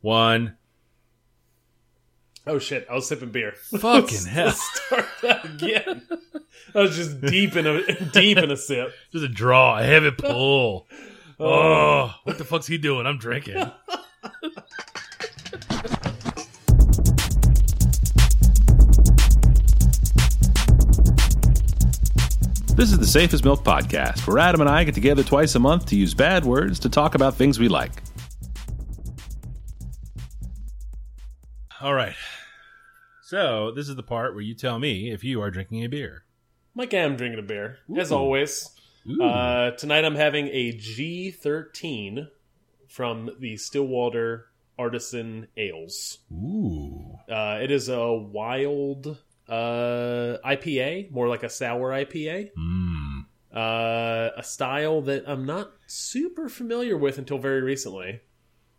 one. Oh shit! I was sipping beer. Fucking hell. Let's start that again. I was just deep in a deep in a sip. Just a draw, a heavy pull. Oh. oh, what the fuck's he doing? I'm drinking. This is the Safe As Milk Podcast, where Adam and I get together twice a month to use bad words to talk about things we like. All right. So, this is the part where you tell me if you are drinking a beer. Mike, I am drinking a beer as always. Uh, tonight I'm having a G13 from the Stillwater Artisan Ales. Ooh. Uh, it is a wild uh, IPA, more like a sour IPA. Mmm. Uh, a style that I'm not super familiar with until very recently,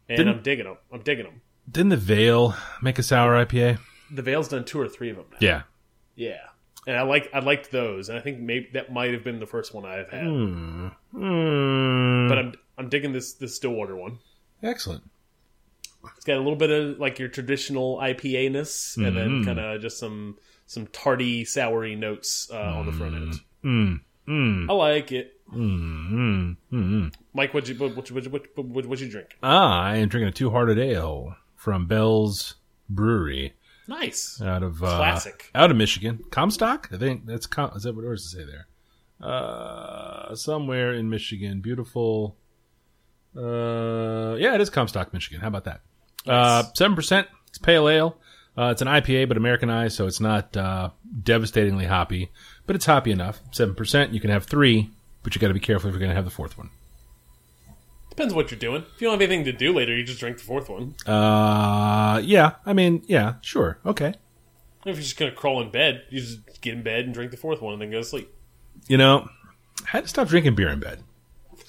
and Didn't- I'm digging them. I'm digging them. Didn't the Veil make a sour IPA? The Veil's done two or three of them now. Yeah. yeah. And I like I liked those, and I think maybe that might have been the first one I've had. Hmm. Mm. But I'm I'm digging this this Stillwater one. excellent. It's got a little bit of like your traditional IPA ness, and then Mhm. kind of just some some tarty, soury notes uh, on the front end. Mm. Mm. I like it. Mm. Mm. Mm. Mike, what you what what what what, what, what you drink? Ah, I am drinking a Two Hearted Ale from Bell's Brewery Nice. out of uh, Classic. out of Michigan. Comstock, I think that's Com- is that what does it say there? Uh, somewhere in Michigan, beautiful. Uh, yeah, it is Comstock, Michigan. How about that? Uh, seven percent. It's pale ale. Uh, it's an IPA, but Americanized, so it's not uh, devastatingly hoppy, but it's hoppy enough. Seven percent. You can have three, but you got to be careful if you're going to have the fourth one. Depends what you're doing. If you don't have anything to do later, you just drink the fourth one. Uh, yeah. I mean, yeah, sure, okay. If you're just gonna crawl in bed, you just get in bed and drink the fourth one, and then go to sleep. You know, I had to stop drinking beer in bed.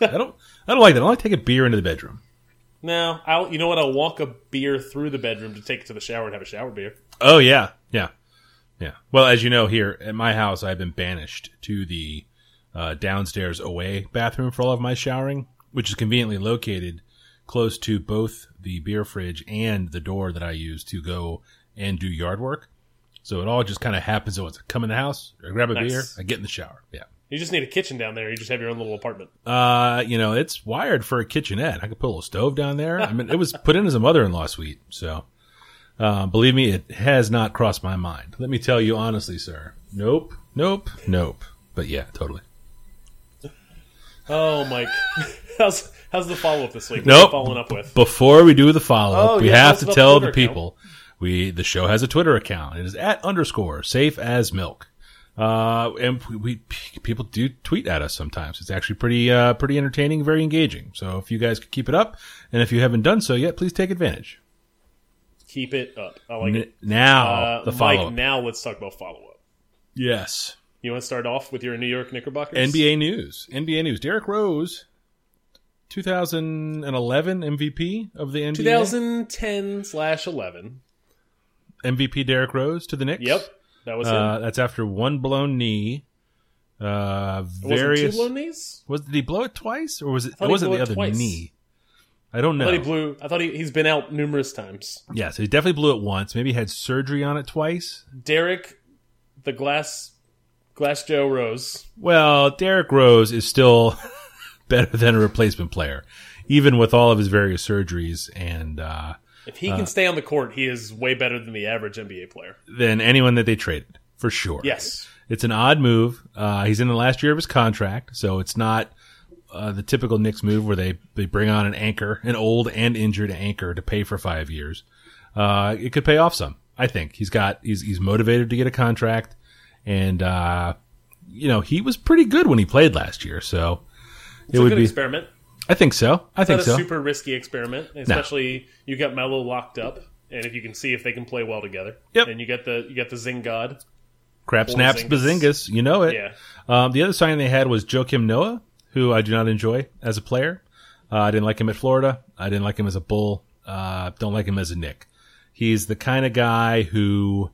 I don't. I don't like that. I don't like taking a beer into the bedroom. No, I'll. You know what? I'll walk a beer through the bedroom to take it to the shower and have a shower beer. Oh yeah, yeah, yeah. Well, as you know, here at my house, I've been banished to the uh, downstairs away bathroom for all of my showering, which is conveniently located close to both the beer fridge and the door that I use to go and do yard work. So it all just kind of happens at once. I come in the house, I grab a Nice. beer, I get in the shower. Yeah. You just need a kitchen down there. You just have your own little apartment. Uh, you know, it's wired for a kitchenette. I could put a little stove down there. I mean, it was put in as a mother-in-law suite. So, uh, believe me, it has not crossed my mind. Let me tell you honestly, sir. Nope, nope, nope. But yeah, totally. Oh, Mike, how's how's the follow up this week? Nope. What are you following up with? Before we do the follow-up, Oh, we yeah, have to tell the the Twitter people. We the show has a Twitter account. It is at underscore safe as milk. Uh, and we, we people do tweet at us sometimes. It's actually pretty uh pretty entertaining, very engaging. So if you guys could keep it up, and if you haven't done so yet, please take advantage. Keep it up. I like N- it. now Uh, the follow Mike, now let's talk about follow up. Yes. You want to start off with your New York Knickerbockers? NBA news. NBA news. Derrick Rose, 2011 MVP of the NBA. 2010 slash 11. MVP Derrick Rose to the Knicks. Yep, that was Uh, that's after one blown knee. Uh, various. two blown knees. was did he blow it twice, or was it? It wasn't the other twice. knee. I don't I know. thought he blew. I thought he, he's been out numerous times. yeah, so he definitely blew it once. Maybe he had surgery on it twice. Derrick, the glass, glass Joe Rose. Well, Derrick Rose is still better than a replacement player, even with all of his various surgeries and uh, If he can stay on the court, he is way better than the average NBA player. than anyone that they traded for sure. Yes, It's an odd move. Uh, he's in the last year of his contract, so it's not uh, the typical Knicks move where they, they bring on an anchor, an old and injured anchor to pay for five years. Uh, it could pay off some. I think he's got he's he's motivated to get a contract, and uh, you know he was pretty good when he played last year. So it's it a would good be. experiment. I think so. I think Not a so. super risky experiment, especially you got Melo locked up, and if you can see if they can play well together. Yep. And you get the you got the Zing God. Crap snaps, Porzingis. bazingas. You know it. Yeah. Um, the other signing they had was Joakim Noah, who I do not enjoy as a player. Uh, I didn't like him at Florida. I didn't like him as a Bull. Uh, don't like him as a Knick. He's the kind of guy who,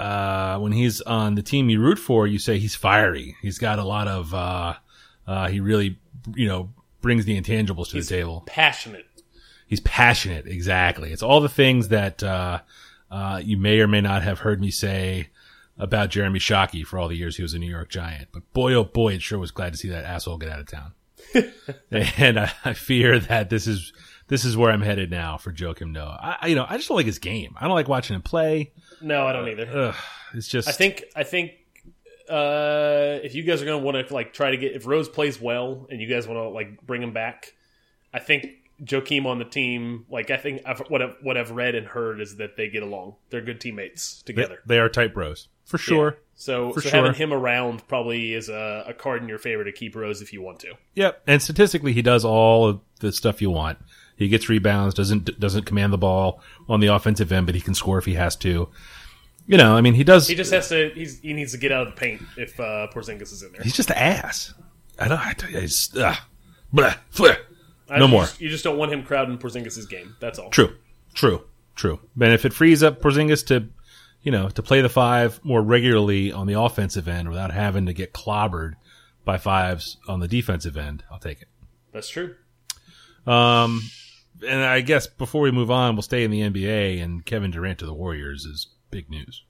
uh, when he's on the team you root for, you say he's fiery. He's got a lot of, uh, uh, he really, you know, brings the intangibles to the table. Passionate. He's passionate. Exactly. It's all the things that uh, uh, you may or may not have heard me say about Jeremy Shockey for all the years he was a New York Giant. But boy, oh boy, it sure was glad to see that asshole get out of town. and I, I fear that this is this is where I'm headed now for Joakim Noah. I, I- you know, I just don't like his game. I don't like watching him play. No, I don't either. Ugh, it's just I think I think uh, if you guys are going to want to like try to get if Rose plays well and you guys want to like bring him back, I think Joakim on the team. Like I think I've, what I've, what I've read and heard is that they get along. They're good teammates they, together. they are tight bros for sure. Yeah. So, For so sure. having him around probably is a, a card in your favor to keep Rose if you want to. Yep. And statistically, he does all of the stuff you want. He gets rebounds, doesn't doesn't command the ball on the offensive end, but he can score if he has to. You know, I mean, he does. He just has to. He's, he needs to get out of the paint if uh, Porzingis is in there. he's just an ass. I don't. I, just, ugh, blah, blah. I- No you more. you just don't want him crowding Porzingis' game. That's all. True, true, true. And if it frees up Porzingis to, you know, to play the five more regularly on the offensive end without having to get clobbered by fives on the defensive end, I'll take it. That's true. Um, and I guess before we move on, we'll stay in the NBA and Kevin Durant to the Warriors is big news.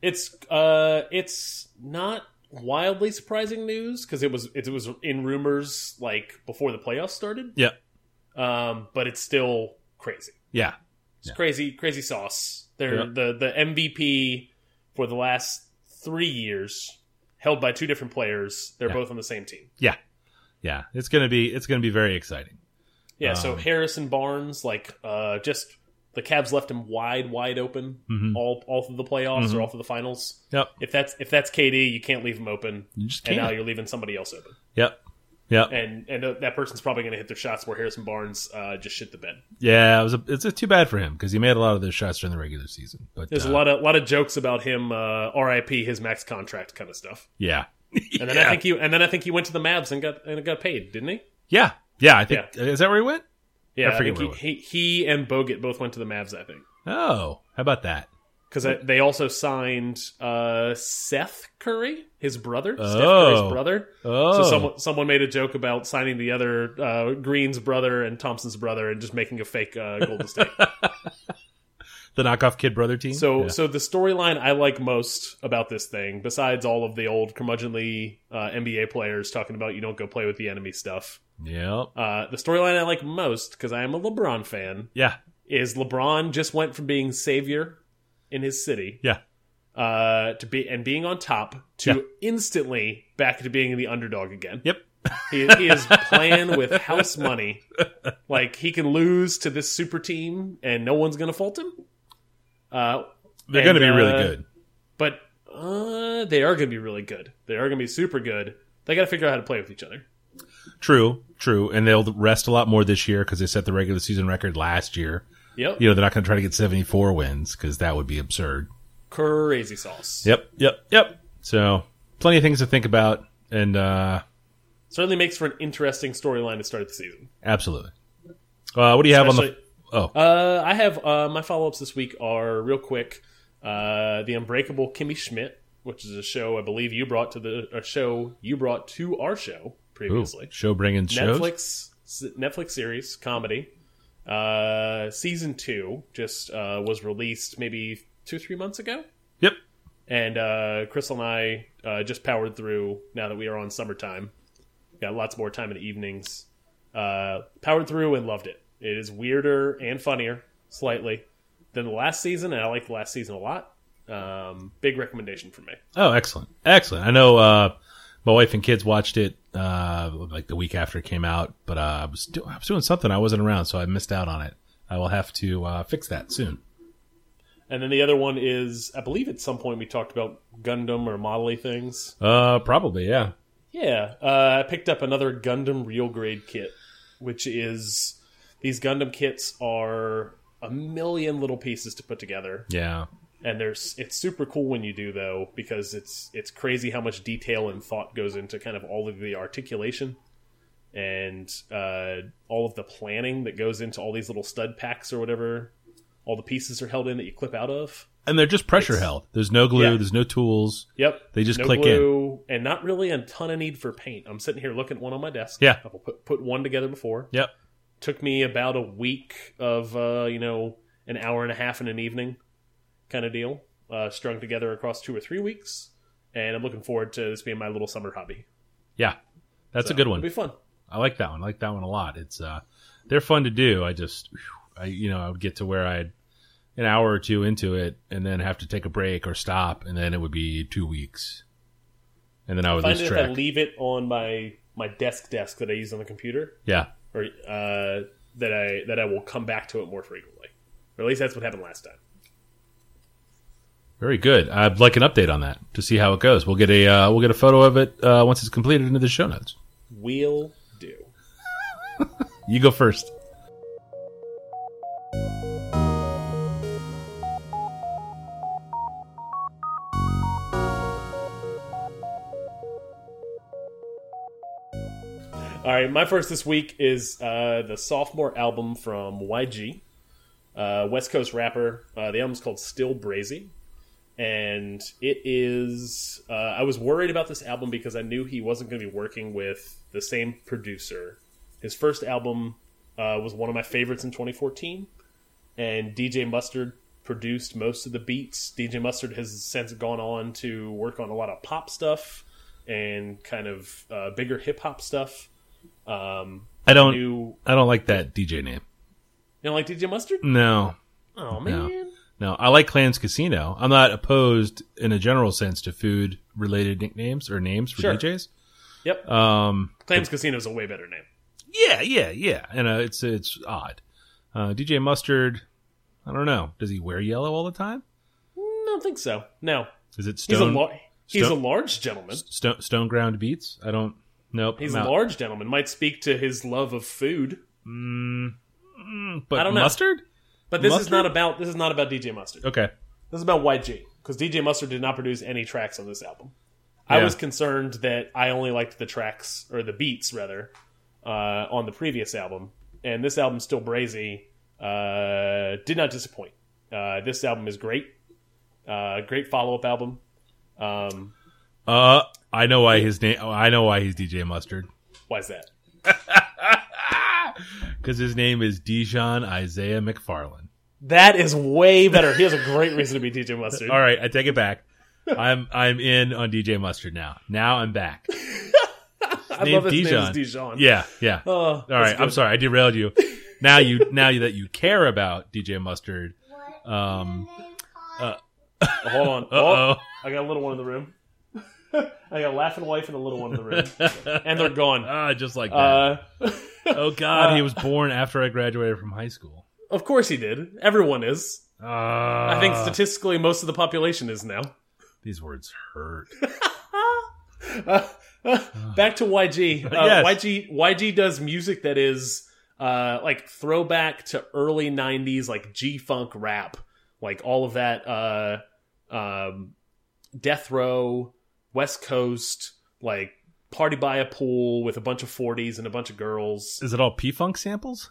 It's uh, it's not wildly surprising news because it was it was in rumors like before the playoffs started. Yeah, Um, but it's still crazy. yeah, It's Yeah. crazy, crazy sauce. They're Yeah. the the MVP for the last three years, held by two different players. They're Yeah. both on the same team. yeah, yeah. It's gonna be it's gonna be very exciting. Yeah. so Um, Harrison Barnes, like, uh, just the Cavs left him wide, wide open Mhm. all all through the playoffs Mhm. or all through the finals. Yep, If that's if that's KD, you can't leave him open, and now you're leaving somebody else open. Yep, yep, And and uh, that person's probably going to hit their shots where Harrison Barnes uh, just shit the bed. yeah. It was a, it's a, too bad for him because he made a lot of those shots during the regular season. But There's uh, a lot of lot of jokes about him, uh, R.I.P. his max contract kind of stuff. yeah, And then Yeah. I think he and then I think he went to the Mavs and got and got paid, didn't he? yeah, yeah. I think is that where he went? Yeah, I I, think he, he he and Bogut both went to the Mavs. I think Oh, how about that? because they also signed uh, Seth Curry, his brother, Steph Oh. Curry's brother. Oh, So someone someone made a joke about signing the other uh, Green's brother and Thompson's brother and just making a fake uh, Golden State. the knockoff kid brother team. So, yeah. so the storyline I like most about this thing, besides all of the old curmudgeonly uh, NBA players talking about you don't go play with the enemy stuff, yep, uh, the storyline I like most because I am a LeBron fan yeah, is LeBron just went from being savior in his city yeah, uh, to be and being on top to Yeah. instantly back to being the underdog again. yep. He, he is playing with house money. Like he can lose to this super team and no one's gonna fault him. Uh, They're going to be really uh, good. but uh, they are going to be really good. They are going to be super good. They got to figure out how to play with each other. True, true, and they'll rest a lot more this year because they set the regular season record last year. Yep. You know, they're not going to try to get seventy four wins because that would be absurd. Crazy sauce. Yep, yep, yep. So plenty of things to think about, and uh Certainly makes for an interesting storyline to start the season. absolutely. Uh, what do you have on the? Oh, Uh, I have uh, my follow ups this week are real quick. Uh, the Unbreakable Kimmy Schmidt, which is a show I believe you brought to the a show you brought to our show ooh, previously. show bringing shows. Netflix Netflix series comedy. Uh, season two just uh, was released maybe two three months ago. Yep. and uh, Crystal and I uh, just powered through. Now that we are on summertime, got lots more time in the evenings. Uh, powered through and loved it. It is weirder and funnier slightly than the last season, and I like the last season a lot. Um, big recommendation for me. Oh, excellent, excellent. I know uh, my wife and kids watched it uh, like the week after it came out, but uh, I was do- I was doing something. I wasn't around, so I missed out on it. I will have to uh, fix that soon. And then the other one is, I believe at some point we talked about Gundam or modelly things. Uh, probably, yeah. Yeah, uh, I picked up another Gundam real grade kit, which is these Gundam kits are a million little pieces to put together, Yeah. And there's it's super cool when you do though because it's it's crazy how much detail and thought goes into kind of all of the articulation and uh, all of the planning that goes into all these little stud packs or whatever all the pieces are held in that you clip out of. And they're just pressure It's- held. There's no glue. Yeah. There's no tools. Yep. They just no click in. and not really a ton of need for paint. I'm sitting here looking at one on my desk. Yeah. I've put put one together before, Yep. took me about a week of uh, you know an hour and a half in an evening kind of deal, uh, strung together across two or three weeks. And I'm looking forward to this being my little summer hobby. Yeah, that's So, a good one. It'll be fun. I like that one. I like that one a lot. It's uh, they're fun to do. I just, I you know, I would get to where I'd an hour or two into it, and then have to take a break or stop, and then it would be two weeks, and then I would Find lose it if I leave it on my my desk desk that I use on the computer, Yeah, or uh, that I that I will come back to it more frequently. Or at least that's what happened last time. Very good. I'd like an update on that to see how it goes. We'll get a uh, we'll get a photo of it uh, once it's completed into the show notes. We'll do. You go first. All right, my first this week is uh, the sophomore album from YG, uh, West Coast rapper. Uh, the album's called Still Brazy, and it is. Uh, I was worried about this album because I knew he wasn't going to be working with the same producer. His first album uh, was one of my favorites in 2014, and DJ Mustard produced most of the beats. DJ Mustard has since gone on to work on a lot of pop stuff and kind of uh, bigger hip hop stuff. Um, I don't new, I don't like that DJ name. you don't like DJ Mustard? No, Oh man, no. I like Clams Casino. I'm not opposed in a general sense to food related nicknames or names for Sure. DJs. yep. Um, Clams Casino is a way better name. Yeah, yeah, yeah. And uh, it's it's odd. Uh, DJ Mustard, I don't know. Does he wear yellow all the time? I don't think so. No, Is it he's stone a lar- he's Stone- a large gentleman. stone, stone ground beats? I don't. Nope. He's a large gentleman. Might speak to his love of food, Mm, mm, but I don't know. mustard. But this is not about this is not about DJ Mustard. Okay. This is about YG because DJ Mustard did not produce any tracks on this album. I was concerned that I only liked the tracks or the beats rather uh, on the previous album, and this album still brazy. Uh, did not disappoint. Uh, this album is great. Uh, great follow up album. Um, Uh, I know why his name. I know why he's DJ Mustard. why is that? Because his name is Dijon Isaiah McFarlane. That is way better. He has a great reason to be DJ Mustard. All right, I take it back. I'm I'm in on DJ Mustard now. Now I'm back. I name love his Dijon. name is Dijon. Yeah, yeah. Oh, All right, I'm sorry, I derailed you. Now you now that you care about DJ Mustard, um, Oh, hold on. uh Oh, oh, I got a little one in the room. I got a laughing wife and a little one in the room, and they're gone. ah, just like that. Uh, oh God, uh, he was born after I graduated from high school. of course he did. Everyone is. Uh, I think statistically, most of the population is now. these words hurt. Uh, back to YG. Uh, Yes. YG YG does music that is uh, like throwback to early '90s, like G funk rap, like all of that. Uh, um, Death Row, West Coast, like party by a pool with a bunch of 40s and a bunch of girls. Is it all P Funk samples?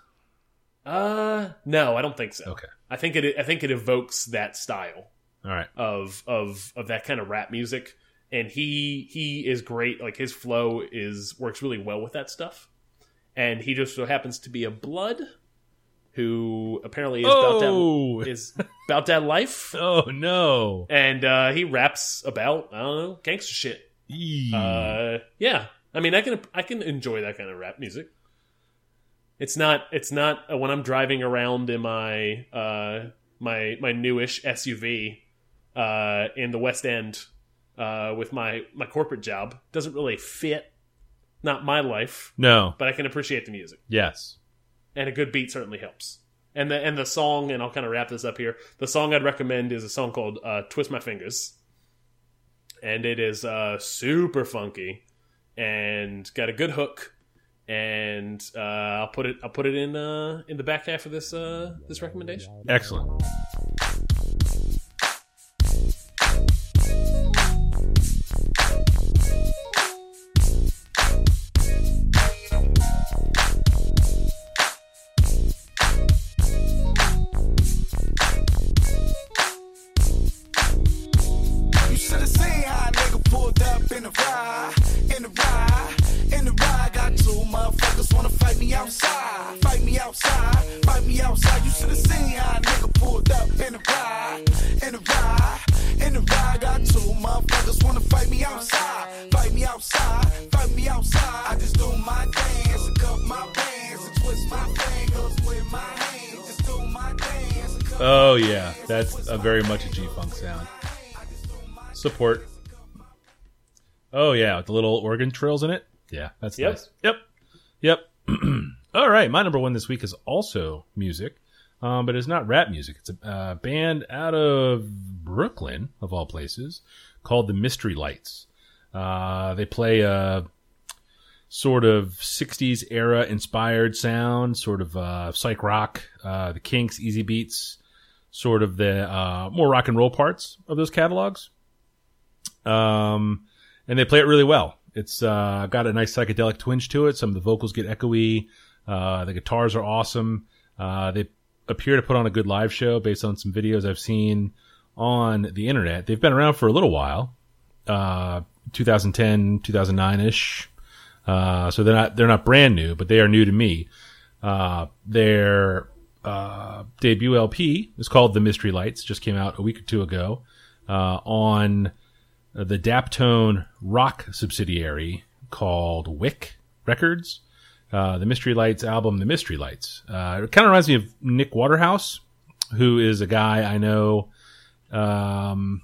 Uh, no, I don't think so. Okay, I think it. I think it evokes that style. all right. of of of that kind of rap music and he he is great like his flow is works really well with that stuff and he just so happens to be a blood who apparently is about Oh, that is about that life oh no. and uh he raps about i don't know gangster shit. Uh yeah. I mean i can i can enjoy that kind of rap music. It's not it's not uh, when i'm driving around in my uh my my newish suv uh in the west end uh with my my corporate job doesn't really fit not my life no. but i can appreciate the music. Yes. and a good beat certainly helps. And the and the song and i'll kind of wrap this up here. The song i'd recommend is a song called uh, twist my fingers and it is uh, super funky and got a good hook and uh, i'll put it i'll put it in uh, in the back half of this uh, this recommendation Excellent. Oh yeah, that's a very much a G funk sound. Support. Oh yeah, with the little organ trills in it. Yeah, that's Yep. nice. Yep, yep. All right, my number one this week is also music, um, but it's not rap music. It's a uh, band out of Brooklyn, of all places, called the Mystery Lights. Uh, they play a sort of 60s era inspired sound, sort of uh, psych rock, uh, the Kinks, Easybeats, sort of the uh, more rock and roll parts of those catalogs. Um, and they play it really well. It's uh, got a nice psychedelic twinge to it. Some of the vocals get echoey. Uh, the guitars are awesome. Uh, they appear to put on a good live show based on some videos I've seen on the internet. They've been around for a little while, uh, 2010, 2009 ish. Uh, so they're not they're not brand new, but they are new to me. Uh, their uh, debut LP is called The Mystery Lights. Just came out a week or two ago uh, on the Daptone rock subsidiary called Wick Records. Uh, the Mystery Lights album, The Mystery Lights. Uh, it kind of reminds me of Nick Waterhouse, who is a guy I know. Um,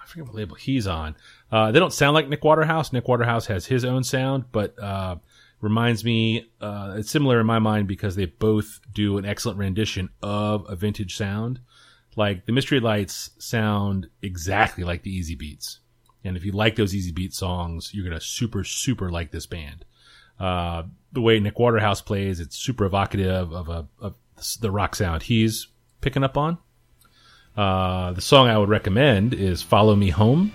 I forget what label he's on. Uh, they don't sound like Nick Waterhouse. Nick Waterhouse has his own sound, but uh, reminds me. Uh, it's similar in my mind because they both do an excellent rendition of a vintage sound. Like the Mystery Lights sound exactly like the Easybeats, and if you like those Easy Beat songs, you're gonna super super like this band. Uh, the way Nick Waterhouse plays, it's super evocative of a of the rock sound he's picking up on. Uh, the song I would recommend is "Follow Me Home."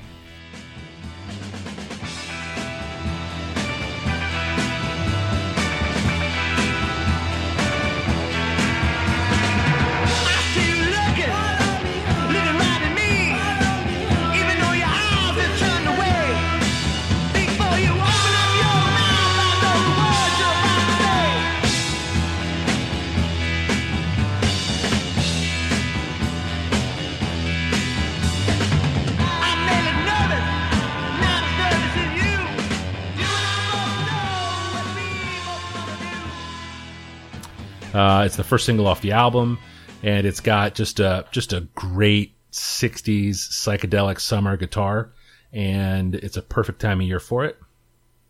Uh, it's the first single off the album, and it's got just a just a great '60s psychedelic summer guitar, and it's a perfect time of year for it.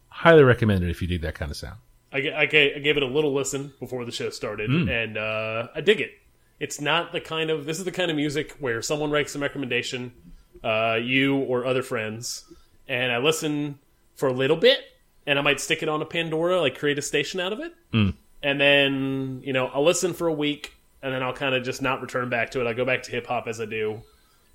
Highly recommend it if you dig that kind of sound. I, I, I gave it a little listen before the show started, and uh, I dig it. It's not the kind of this is the kind of music where someone writes some recommendation, uh, you or other friends, and I listen for a little bit, and I might stick it on a Pandora, like create a station out of it, and then you know I'll listen for a week, and then I'll kind of just not return back to it. I go back to hip hop as I do,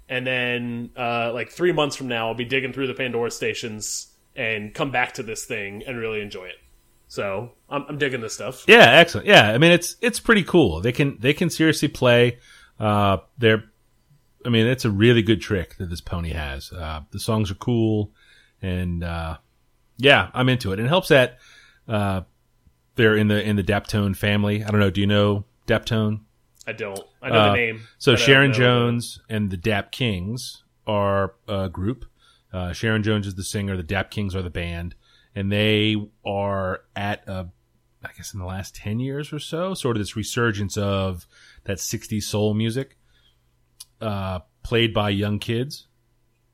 and then uh, like three months from now, I'll be digging through the Pandora stations and come back to this thing and really enjoy it. So I'm, I'm digging this stuff. Yeah, excellent. Yeah, I mean it's it's pretty cool. They can they can seriously play. Uh, they're, I mean, it's a really good trick that this pony has. Uh, the songs are cool, and uh, yeah, I'm into it. And it helps that uh, they're in the in the Daptone family. I don't know. Do you know Daptone? I don't. I know Uh, the name. So but I don't Sharon Jones and the Dap Kings are a group. Uh, Sharon Jones is the singer. The Dap Kings are the band, and they are at a, I guess in the last ten years or so, sort of this resurgence of that '60s soul music, uh, played by young kids.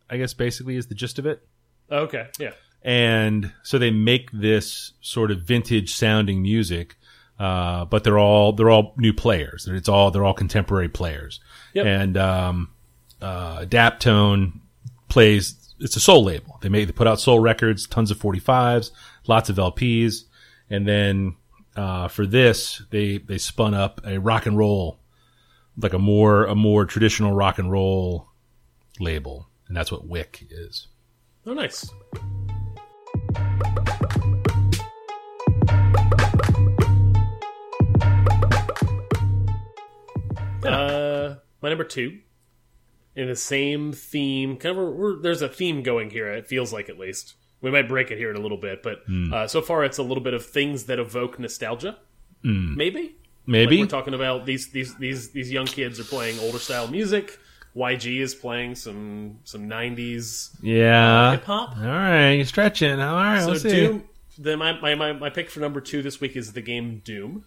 I guess basically is the gist of it. Okay, yeah. And so they make this sort of vintage sounding music, uh, but they're all they're all new players. It's all they're all contemporary players. Yep. And um, uh, Daptone plays. It's a soul label. They make they put out soul records, tons of 45s, lots of LPs, and then uh, for this they they spun up a rock and roll, like a more a more traditional rock and roll label, and that's what Wick is. Oh, nice. Uh, my number two, in the same theme, kind of. We're, there's a theme going here. It feels like, at least. We might break it here in a little bit, but uh, so far it's a little bit of things that evoke nostalgia. Maybe. Like Maybe we're talking about these these these these young kids are playing older style music. YG is playing some some '90s Yeah. hip hop. All right, you're stretching. All right, So see. Doom. Then my, my, my, my pick for number two this week is the game Doom.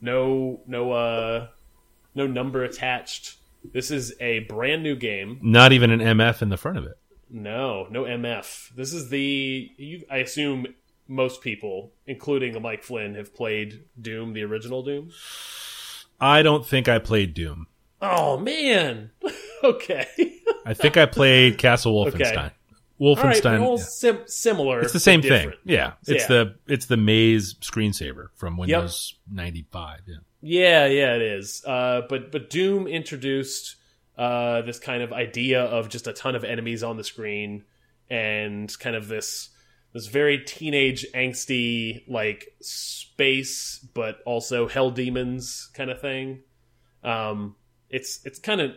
No no uh no number attached. This is a brand new game. Not even an MF in the front of it. No, no MF. This is the. You, I assume most people, including Mike Flynn, have played Doom, the original Doom. I don't think I played Doom. Oh man. okay. I think I played Castle Wolfenstein. Okay. All right, Wolfenstein. all yeah. sim similar. It's the same thing. Yeah, it's Yeah. the it's the Maze screensaver from Windows 95. Yeah. Yeah, yeah, it is. Uh, but but Doom introduced uh, this kind of idea of just a ton of enemies on the screen and kind of this this very teenage angsty like space, but also hell demons kind of thing. Um, it's it's kind of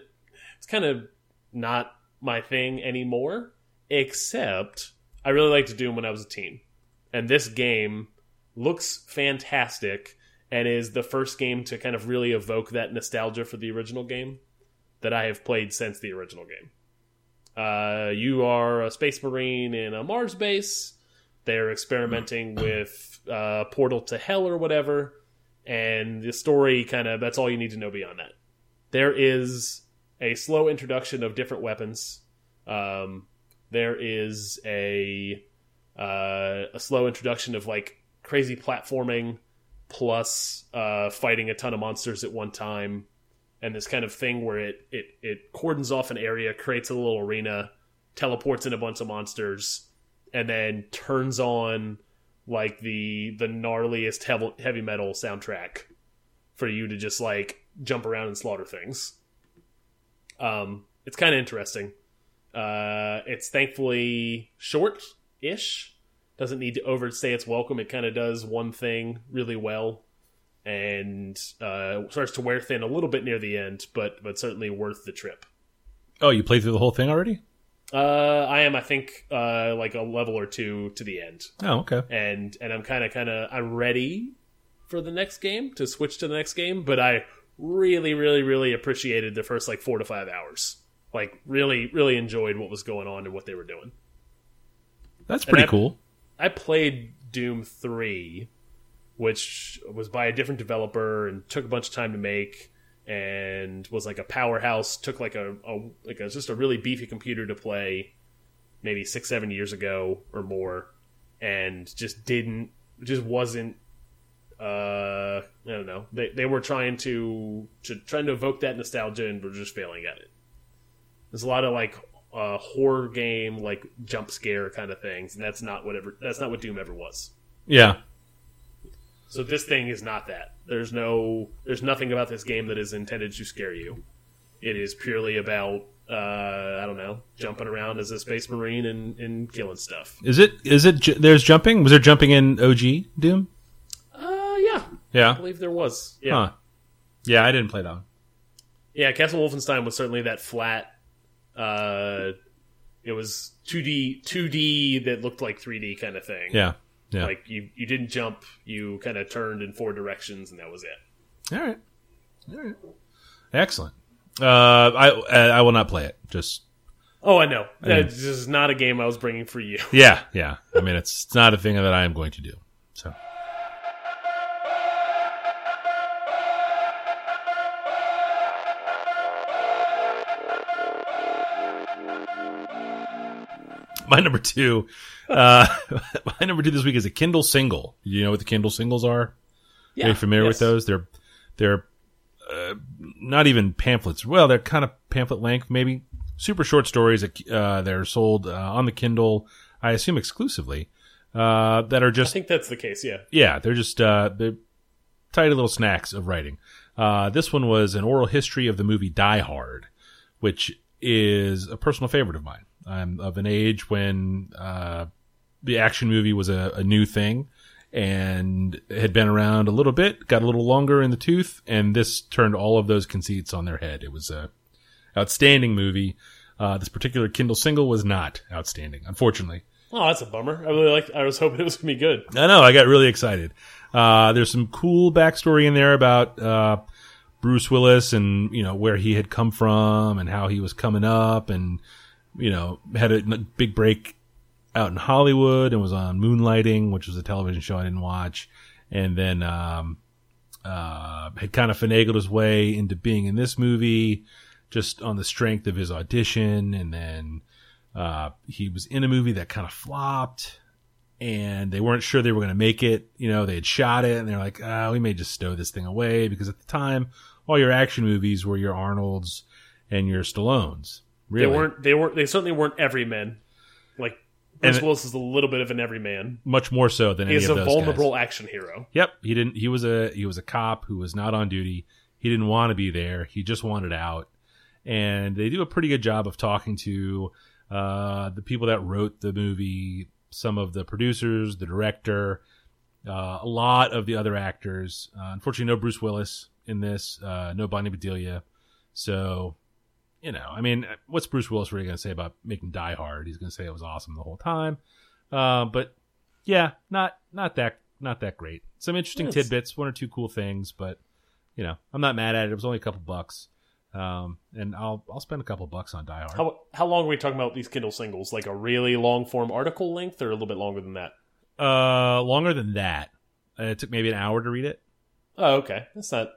it's kind of not my thing anymore. Except I really liked Doom when I was a teen, and this game looks fantastic and is the first game to kind of really evoke that nostalgia for the original game that I have played since the original game. Uh, you are a space marine in a Mars base. They're experimenting with uh, Portal to Hell or whatever, and the story kind of that's all you need to know beyond that. There is a slow introduction of different weapons. Um, there is a uh, a slow introduction of like crazy platforming plus uh, fighting a ton of monsters at one time and this kind of thing where it it it cordons off an area creates a little arena teleports in a bunch of monsters and then turns on like the the gnarliest heavy, metal soundtrack for you to just like jump around and slaughter things. Um it's kind of interesting. Uh it's thankfully short-ish doesn't need to overstay its welcome. It kind of does one thing really well, and uh, starts to wear thin a little bit near the end, but but certainly worth the trip. Oh, you played through the whole thing already? Uh, I am, I think, uh, like a level or two to the end, Oh, okay. and and I'm kind of kind of I'm ready for the next game to switch to the next game, but I really really really appreciated the first like four to five hours. Like really really enjoyed what was going on and what they were doing. That's pretty I- cool. I played Doom 3, which was by a different developer and took a bunch of time to make and was like a powerhouse, took like a, a like a, just a really beefy computer to play maybe 6 7 years ago or more and just didn't just wasn't uh I don't know. They they were trying to to trying to evoke that nostalgia and were just failing at it. There's a lot of like uh, horror game like jump scare kind of things, and that's not whatever that's not what Doom ever was. Yeah. So this thing is not that. There's no there's nothing about this game that is intended to scare you. It is purely about uh, I don't know jumping around as a space marine and, and killing stuff. Is it? Is it? There's jumping. Was there jumping in OG Doom? Uh, yeah, Yeah. I believe there was. Yeah, Huh. Yeah, I didn't play that one. yeah. Castle Wolfenstein was certainly that flat. Uh, it was 2D 2D that looked like 3D kind of thing. Yeah. Yeah. Like you, you didn't jump. You kind of turned in four directions, and that was it. All right. All right. Excellent. Uh, I I will not play it. Just Oh, I know. Yeah. This is not a game I was bringing for you. yeah, yeah. I mean, it's, it's not a thing that I am going to do. So. My number two, uh, my number two this week is a Kindle single. You know what the Kindle singles are? Yeah, Are you familiar with those? They're they're uh, not even pamphlets. Well, they're kind of pamphlet length, maybe super short stories. that, Uh, they're sold uh, on the Kindle, I assume exclusively. Uh, that are just. I think that's the case. Yeah. yeah, they're just uh, they're tidy little snacks of writing. Uh, this one was an oral history of the movie Die Hard, which is a personal favorite of mine. I'm of an age when uh, the action movie was a, a new thing and had been around a little bit, got a little longer in the tooth, and this turned all of those conceits on their head. It was a outstanding movie. Uh, this particular Kindle single was not outstanding, unfortunately. Oh, that's a bummer. I really like. I was hoping it was gonna be good. I know. I got really excited. Uh, there's some cool backstory in there about uh, Bruce Willis and you know where he had come from and how he was coming up and you know had a big break out in Hollywood and was on Moonlighting, which was a television show I didn't watch, and then um, uh, had kind of finagled his way into being in this movie just on the strength of his audition. And then uh, he was in a movie that kind of flopped and they weren't sure they were going to make it. You know, they had shot it and they're like, ah, we may just stow this thing away because at the time, all your action movies were your Arnolds and your Stallones. Really, They weren't. They weren't. They certainly weren't every everymen. Like Bruce Willis is a little bit of an everyman. much more so than any He's a vulnerable Guys. action hero. Yep, he didn't. He was a he was a cop who was not on duty. He didn't want to be there. He just wanted out. And they do a pretty good job of talking to uh, the people that wrote the movie, some of the producers, the director, uh, a lot of the other actors. Uh, unfortunately, no Bruce Willis in this. Uh, no Bonnie Bedelia. So, you know, I mean, what's Bruce Willis really going to say about making Die Hard? He's going to say it was awesome the whole time. Uh, but yeah, not not that not that great. Some interesting Yes. tidbits, one or two cool things, but you know, I'm not mad at it. It was only a couple bucks, um, and I'll I'll spend a couple bucks on Die Hard. How how long are we talking about these Kindle singles? Like a really long form article length, or a little bit longer than that? Uh, longer than that. Uh, it took maybe an hour to read it. Oh, okay. That's not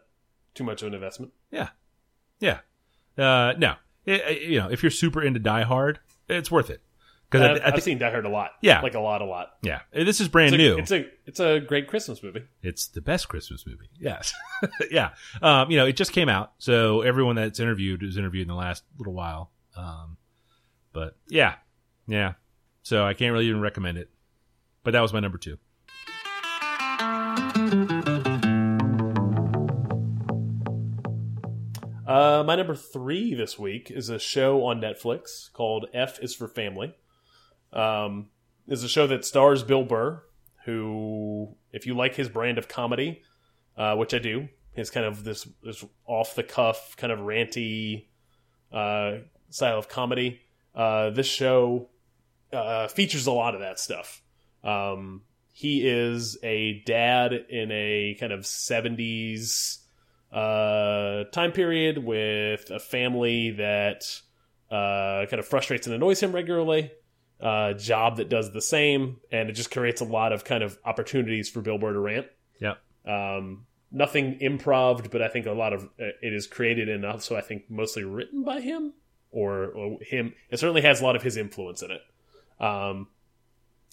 too much of an investment. Yeah, yeah. Uh, no, It- you know, if you're super into Die Hard, it's worth it because I've, I, I've seen Die Hard a lot. Yeah. like a lot, a lot. yeah, this is brand It's a, new. it's a it's a great Christmas movie. It's the best Christmas movie. Yes. yeah. Um, you know, it just came out. So everyone that's interviewed was interviewed in the last little while. Um, but yeah. Yeah. So I can't really even recommend it. But that was my number two. Uh, my number three this week is a show on Netflix called F is for Family. Um, is a show that stars Bill Burr, who, if you like his brand of comedy, uh, which I do, his kind of this this off the cuff, kind of ranty uh, style of comedy. Uh, this show uh, features a lot of that stuff. Um, he is a dad in a kind of 70s uh, time period with a family that uh, kind of frustrates and annoys him regularly. Uh, job that does the same, and it just creates a lot of kind of opportunities for Bill Burr to rant. Yeah. Um, nothing improv, but I think a lot of uh, it is created and also I think mostly written by him or, or him. It certainly has a lot of his influence in it. Um,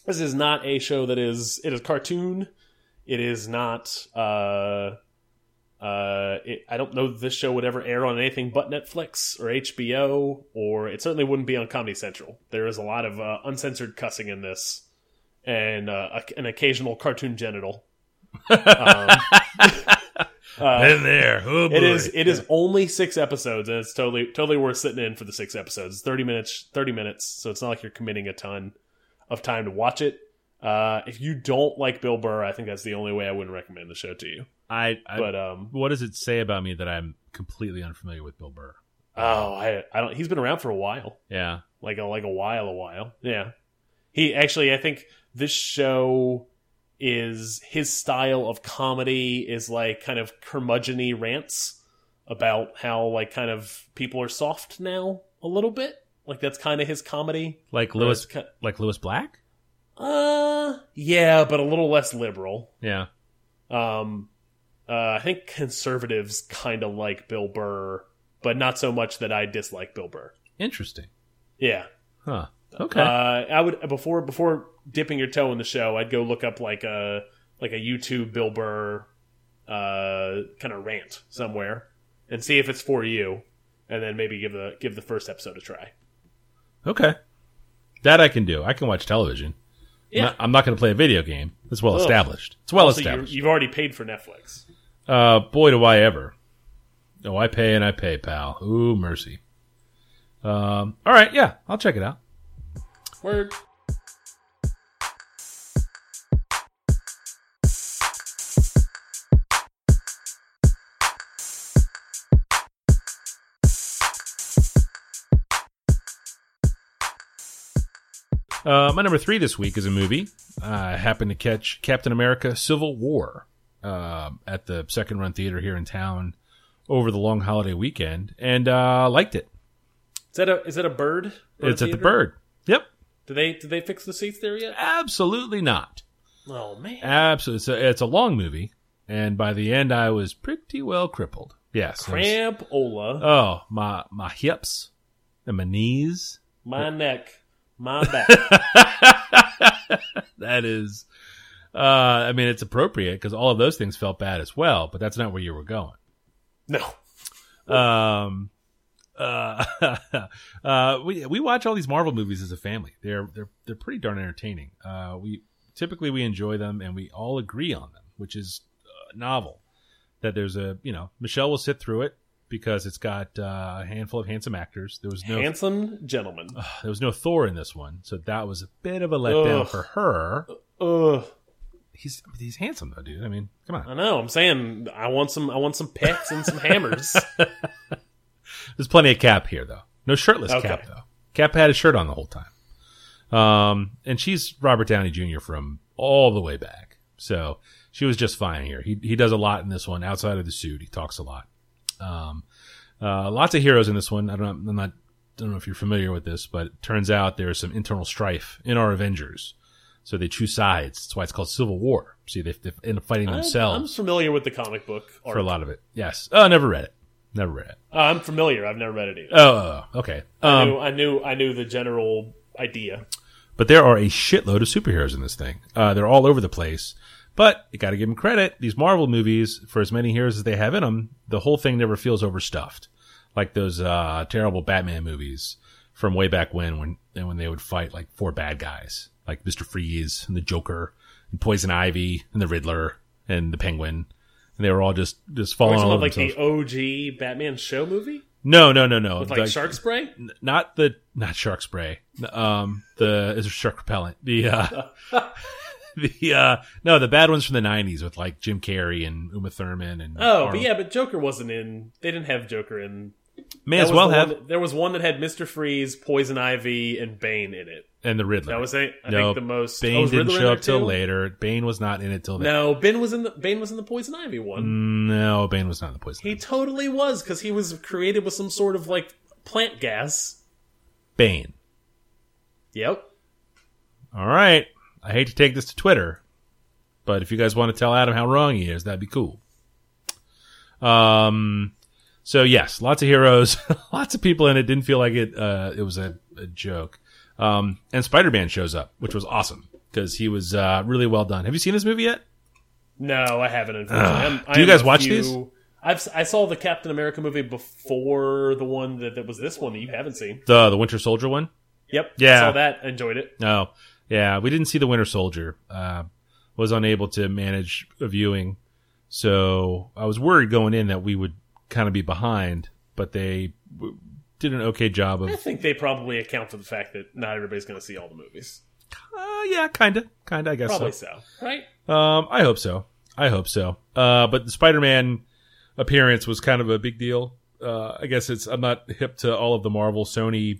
this is not a show that is it is cartoon. It is not. Uh, uh, it, I don't know that this show would ever air on anything but Netflix or HBO, or it certainly wouldn't be on Comedy Central. There is a lot of uh, uncensored cussing in this, and uh, a, an occasional cartoon genital. Um, uh, in there. Oh, boy. it is it is only six episodes, and it's totally totally worth sitting in for the six episodes. It's thirty minutes, thirty minutes, so it's not like you're committing a ton of time to watch it. Uh, if you don't like Bill Burr, I think that's the only way I wouldn't recommend the show to you. I, I But um, what does it say about me that I'm completely unfamiliar with Bill Burr? oh, I I don't. He's been around for a while, Yeah. like a like a while, a while. Yeah, he actually. I think this show is his style of comedy is like kind of curmudgeony rants about how like kind of people are soft now a little bit. Like that's kind of his comedy. Like Lewis like Lewis Black? Uh, yeah, but a little less liberal. Yeah. Um, uh, I think conservatives kind of like Bill Burr, but not so much that I dislike Bill Burr. Interesting. Yeah. Huh. Okay. Uh, I would before before dipping your toe in the show, I'd go look up like a like a YouTube Bill Burr uh kind of rant somewhere and see if it's for you, and then maybe give the give the first episode a try. okay. That I can do. I can watch television. I'm Yeah. not, I'm not going to play a video game. It's well Ugh. established. It's well Also, established. you've already paid for Netflix. Uh, boy, do I ever. Oh, I pay and I pay, pal. Ooh, mercy. Um, all right, yeah, I'll check it out. Word. Uh, my number three this week is a movie. I happened to catch Captain America: Civil War um at the second run theater here in town over the long holiday weekend, and uh, liked it. Is that a is that a bird? Bird it's at the? Bird. Yep, Did they did they fix the seats there yet? absolutely not. Oh man. Absolutely, it's a, it's a long movie. and by the end, I was pretty well crippled. Yes, there was- Oh, my my hips and my knees. my neck, my back. that is, uh, I mean, it's appropriate because all of those things felt bad as well, but that's not where you were going. no. Um, uh, uh, we we watch all these Marvel movies as a family. They're they're they're pretty darn entertaining. Uh, we typically we enjoy them and we all agree on them, which is uh, novel. That there's a you know Michelle will sit through it because it's got uh, a handful of handsome actors. There was no Handsome gentleman. there was no Thor in this one, so that was a bit of a letdown Ugh. for her. Ugh. He's he's handsome though, dude. I mean, come on. I know. I'm saying I want some. I want some pets and some hammers. There's plenty of Cap here though. No shirtless Okay. Cap though. Cap had his shirt on the whole time. Um, and she's Robert Downey Jr. from all the way back, so she was just fine here. He he does a lot in this one outside of the suit. He talks a lot. Um, uh, lots of heroes in this one. I don't. I'm not. Don't know if you're familiar with this, but it turns out there's some internal strife in our Avengers. So they choose sides. That's why it's called Civil War. See, they, they end up fighting I- I'm themselves familiar with the comic book. for a lot of it. Yes. Oh, never read it. Never read it. Uh, I'm familiar. I've never read it either. Oh, okay. I, Um, knew, I knew. I knew the general idea. but there are a shitload of superheroes in this thing. Uh, they're all over the place. But you got to give them credit. These Marvel movies, for as many heroes as they have in them, the whole thing never feels overstuffed, like those uh, terrible Batman movies from way back when, when when they would fight like four bad guys, like Mister Freeze and the Joker and Poison Ivy and the Riddler and the Penguin, and they were all just just falling all over like themselves. the OG Batman show movie no, no, no, no. with like Like- shark spray. Not the not shark spray. Um, the is shark repellent. The uh, the uh, no, the bad ones from the '90s with like Jim Carrey and Uma Thurman and Oh, but yeah, but Joker wasn't in. They didn't have Joker in. may That as well the have that- there was one that had Mister Freeze, Poison Ivy, and Bane in it. and the Riddler. That was I I no think the most. Bane oh, didn't show up till later. Bane was not in it till then. No, Ben was in the Bane was in the Poison Ivy one. No, Bane was not in the poison. He totally was because he was created with some sort of like plant gas. Bane. Yep. All right. I hate to take this to Twitter, but if you guys want to tell Adam how wrong he is, that'd be cool. Um. So yes, lots of heroes, lots of people in it. Didn't feel like it. Uh, it was a, a joke. Um, and Spider Man shows up, which was awesome because he was uh, really well done. Have you seen this movie yet? No, I haven't. Unfortunately, I'm, Do you I'm guys watch few- these? I've I saw the Captain America movie before the one that, that was this one that you haven't seen. The the Winter Soldier one. Yep. Yeah. Saw that. Enjoyed it. No, yeah, we didn't see the Winter Soldier. Uh, was unable to manage a viewing, so I was worried going in that we would kind of be behind. But they w- did an okay job of. I think they probably account for the fact that not everybody's going to see all the movies. Uh, yeah, kind of, kind of. I guess Probably so. so, right? Um, I hope so. I hope so. Uh, but the Spider-Man appearance was kind of a big deal. Uh, I guess it's I'm not hip to all of the Marvel Sony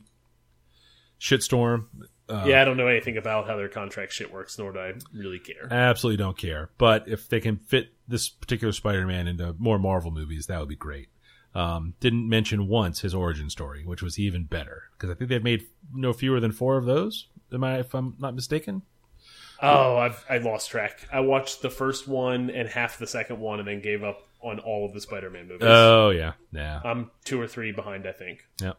shitstorm. Uh, yeah, I don't know anything about how their contract shit works, nor do I really care. I absolutely don't care. But if they can fit this particular Spider-Man into more Marvel movies, that would be great. Um, didn't mention once his origin story, which was even better because I think they've made no fewer than four of those. Am I, if I'm not mistaken? Oh, I've I lost track. I watched the first one and half the second one, and then gave up on all of the Spider-Man movies. Oh yeah, yeah. I'm two or three behind, I think. Yep.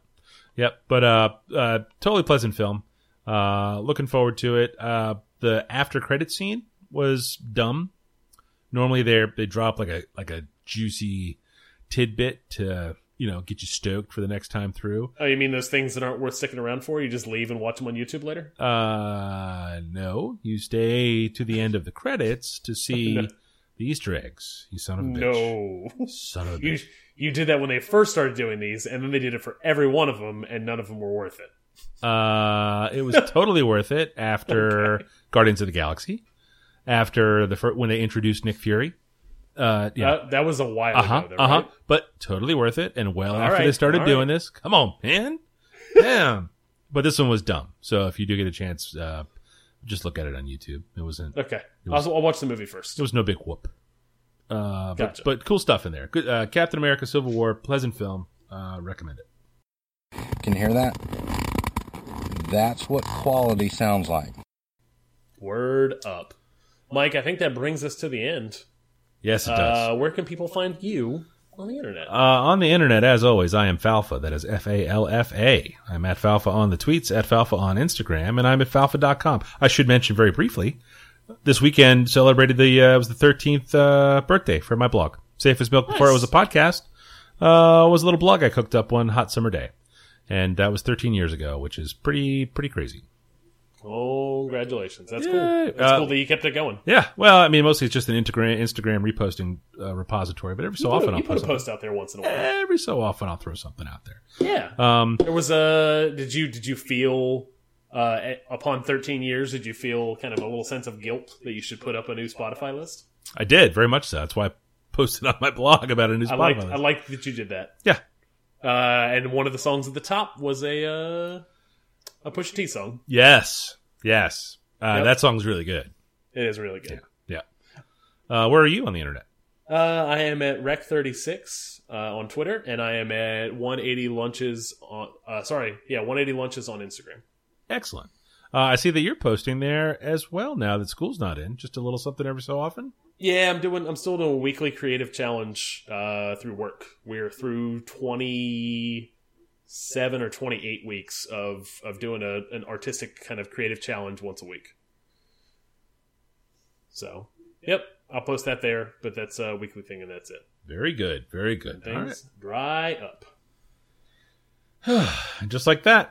Yep. But uh, uh totally pleasant film. Uh looking forward to it. Uh the after credit scene was dumb. Normally they they drop like a like a juicy tidbit to, you know, get you stoked for the next time through. Oh, you mean those things that aren't worth sticking around for? You just leave and watch them on YouTube later? Uh no, you stay to the end of the credits to see No. the Easter eggs. You son of a bitch. No. Son of a You bitch. you did that when they first started doing these, and then they did it for every one of them, and none of them were worth it. Uh, it was totally worth it after Guardians of the Galaxy, after the fir- when they introduced Nick Fury. Uh, yeah, That, that was a while uh huh, ago, though, uh huh. right? But totally worth it, and well All after right, they started doing right. this. Come on, man, damn. But this one was dumb. So if you do get a chance, uh, just look at it on YouTube. It wasn't. Okay. was- I'll, I'll watch the movie first. It was no big whoop. Uh, but, Gotcha. but cool stuff in there. Good, uh, Captain America: Civil War, pleasant film. Uh, recommend it. Can you hear that? That's what quality sounds like. Word up. Mike, I think that brings us to the end. Yes, it does. Uh, where can people find you on the internet? Uh, on the internet, as always, I am Falfa. That is F A L F A. I'm at Falfa on the tweets, at Falfa on Instagram, and I'm at Falfa.com. I should mention very briefly, this weekend celebrated the, uh, it was the 13th, uh, birthday for my blog. Safe as Milk before it was a podcast, uh, was a little blog I cooked up one hot summer day. And that was 13 years ago, which is pretty, pretty crazy. Congratulations. That's Yay. cool. That's Uh, cool that you kept it going. Yeah. Well, I mean, mostly it's just an Instagram, Instagram reposting, uh, repository, but every so often a, I'll you put post a post out there once in a while. Every so often I'll throw something out there. Yeah. Um, There was a. Did you did you feel uh, upon 13 years? Did you feel kind of a little sense of guilt that you should put up a new Spotify list? I did very much so. That's why I posted on my blog about a new I Spotify liked list. I like that you did that. yeah. Uh, and one of the songs at the top was a uh, a Pusha T song. Yes. Yes. Uh, Yep. That song's really good. It is really good. Yeah. Uh, where are you on the internet? Uh, I am at Rec36 uh, on Twitter, and I am at 180 Lunches on. Uh, sorry, yeah, 180 Lunches on Instagram. Excellent. Uh, I see that you're posting there as well now that school's not in. Just a little something every so often. Yeah, I'm doing. I'm still doing a weekly creative challenge uh, through work. We're through 27 or 28 weeks of of doing a an artistic kind of creative challenge once a week. So, yep, I'll post that there. But that's a weekly thing, and that's it. Very good. Very good. Right. Things dry up. Just like that.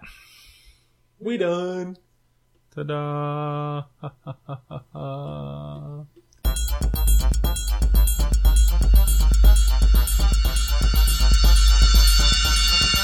We done. Ta-da. Thank you.